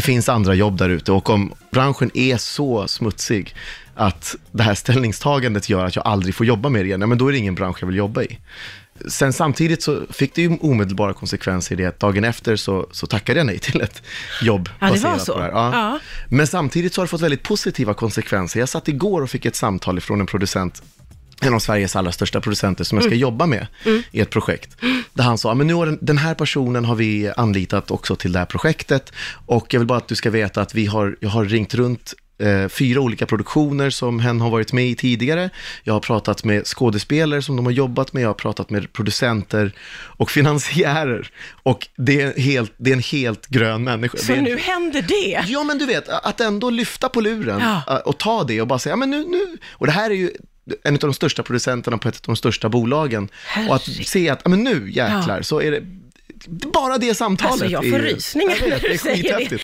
det finns andra jobb där ute och om branschen är så smutsig att det här ställningstagandet gör att jag aldrig får jobba med det igen, ja, men då är det ingen bransch jag vill jobba i. Sen samtidigt så fick det ju omedelbara konsekvenser i det att dagen efter så, så tackade jag nej till ett jobb Ja, det var baserat så. på det här. Ja. Ja. Men samtidigt så har det fått väldigt positiva konsekvenser. Jag satt igår och fick ett samtal från en producent en av Sveriges allra största producenter som jag Mm. ska jobba med i ett projekt. Där han sa, men nu har den, den här personen har vi anlitat också till det här projektet och jag vill bara att du ska veta att vi har, jag har ringt runt eh, fyra olika produktioner som hen har varit med i tidigare. Jag har pratat med skådespelare som de har jobbat med, jag har pratat med producenter och finansiärer. Och det är, helt, det är en helt grön människa. Så är, nu händer det. Ja, men du vet, att ändå lyfta på luren Ja. äh, och ta det och bara säga, "Ja, men nu, nu, och det här är ju en av de största producenterna på ett av de största bolagen. Och att se att, ja men nu jäklar, så är det, bara det samtalet. Alltså jag får rysningar när du säger det.